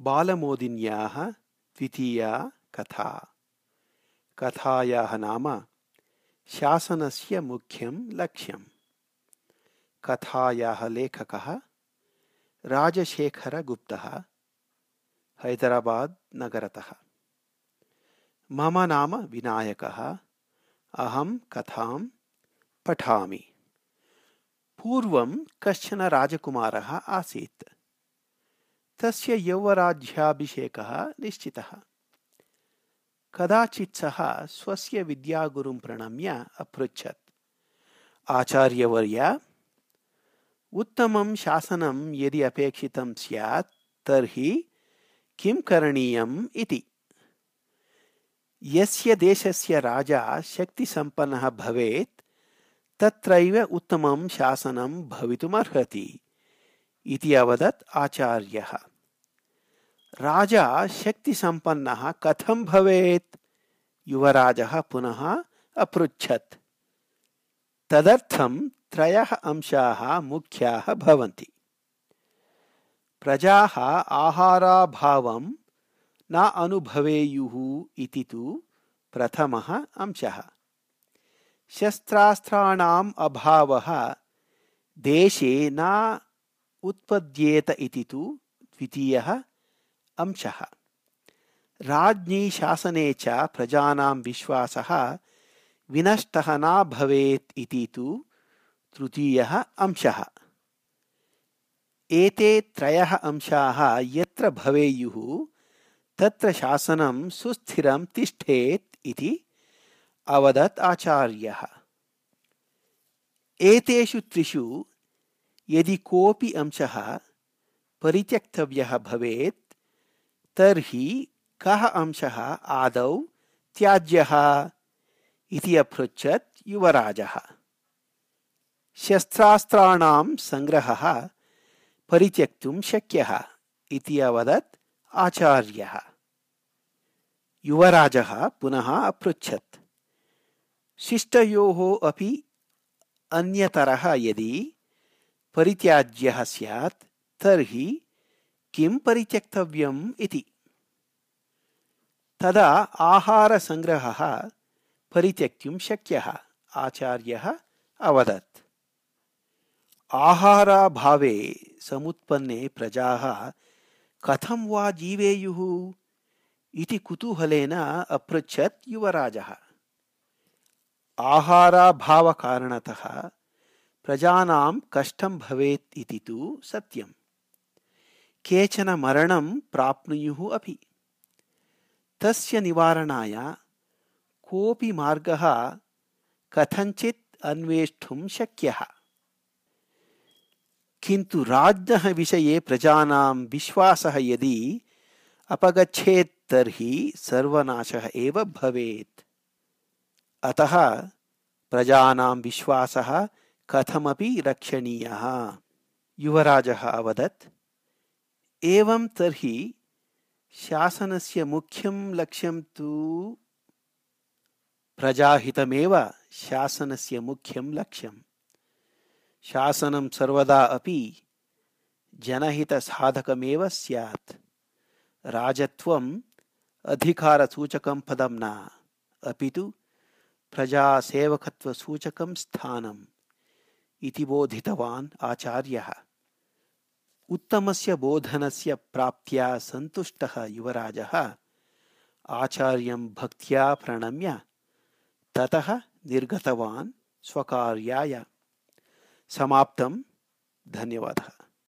बालमोदिन्याः द्वितीया कथा। कथायाः नाम शासनस्य मुख्यं लक्ष्यम्। कथायाः लेखकः राजशेखरगुप्तः, हैदराबाद् नगरतः। मम नाम विनायकः, अहं कथां पठामि। पूर्वं कश्चन राजकुमारः आसीत्। तस्य यौवराज्याभिषेकः निश्चितः। कदाचित् सः स्वस्य विद्यागुरुं प्रणम्य अपृच्छत्। आचार्यवर्य, उत्तमं शासनं यदि अपेक्षितं स्यात्, तर्हि किं करणीयम् इति। यस्य देशस्य राजा शक्तिसम्पन्नः भवेत्, तत्रैव उत्तमं शासनं भवितुमर्हति। इति अवदत् आचार्यः। राजा शक्तिसम्पन्नः कथं भवेत्? युवराजः पुनः अपृच्छत्। तदर्थं त्रयः अंशाः मुख्याः भवन्ति। प्रजाः आहाराभावं न अनुभवेयुः इति तु प्रथमः अंशः। शस्त्रास्त्राणाम् अभावः देशे न उत्पद्येत इति तु द्वितीयः अंशः। राज्ञी शासने च प्रजानां विश्वासः विनष्टः न भवेत् इति तु तृतीयः अंशः। एते त्रयः अंशाः यत्र भवेयुः, तत्र शासनं सुस्थिरं तिष्ठेत् इति अवदत् आचार्यः। एतेषु त्रिषु यदि कोऽपि अंशः परित्यक्तव्यः भवेत्, तर्हि कः अंशः आदौ त्याज्यः? इति अपृच्छत् युवराजः। शस्त्रास्त्राणां सङ्ग्रहः परित्यक्तुं शक्यः इति अवदत् आचार्यः। युवराजः पुनः अपृच्छत्। शिष्टयोः अपि अन्यतरः यदि परित्याज्यः स्यात्, तर्हि किं परित्यक्तव्यम् इति। तदा आहारसङ्ग्रहः परित्यक्तुं शक्यः, आचार्यः अवदत्। आहाराभावे समुत्पन्ने प्रजाः कथं वा जीवेयुः इति कुतूहलेन अपृच्छत् युवराजः। आहाराभावकारणतः प्रजानां कष्टं भवेत् इति तु सत्यम्। केचन मरणं प्राप्नुयुः अपि। तस्य निवारणाय कोऽपि मार्गः कथञ्चित् अन्वेष्टुं शक्यः। किन्तु राज्ञः विषये प्रजानां विश्वासः यदि अपगच्छेत् तर्हि सर्वनाशः एव भवेत्। अतः प्रजानां विश्वासः कथमपि रक्षणीयः। युवराजः अवदत्, एवं तर्हि शासनस्य मुख्यं लक्ष्यं तु प्रजाहितमेव शासनस्य मुख्यं लक्ष्यं। शासनं सर्वदा अपि जनहितसाधकमेव स्यात्। राजत्वम् अधिकारसूचकं पदं न, अपि तु प्रजासेवकत्वसूचकं स्थानम्। इति बोधितवान् आचार्यः। उत्तमस्य बोधनस्य प्राप्त्या सन्तुष्टः युवराजः। आचार्यं भक्त्या प्रणम्य ततः निर्गतवान् स्वकार्याय। समाप्तं। धन्यवादः।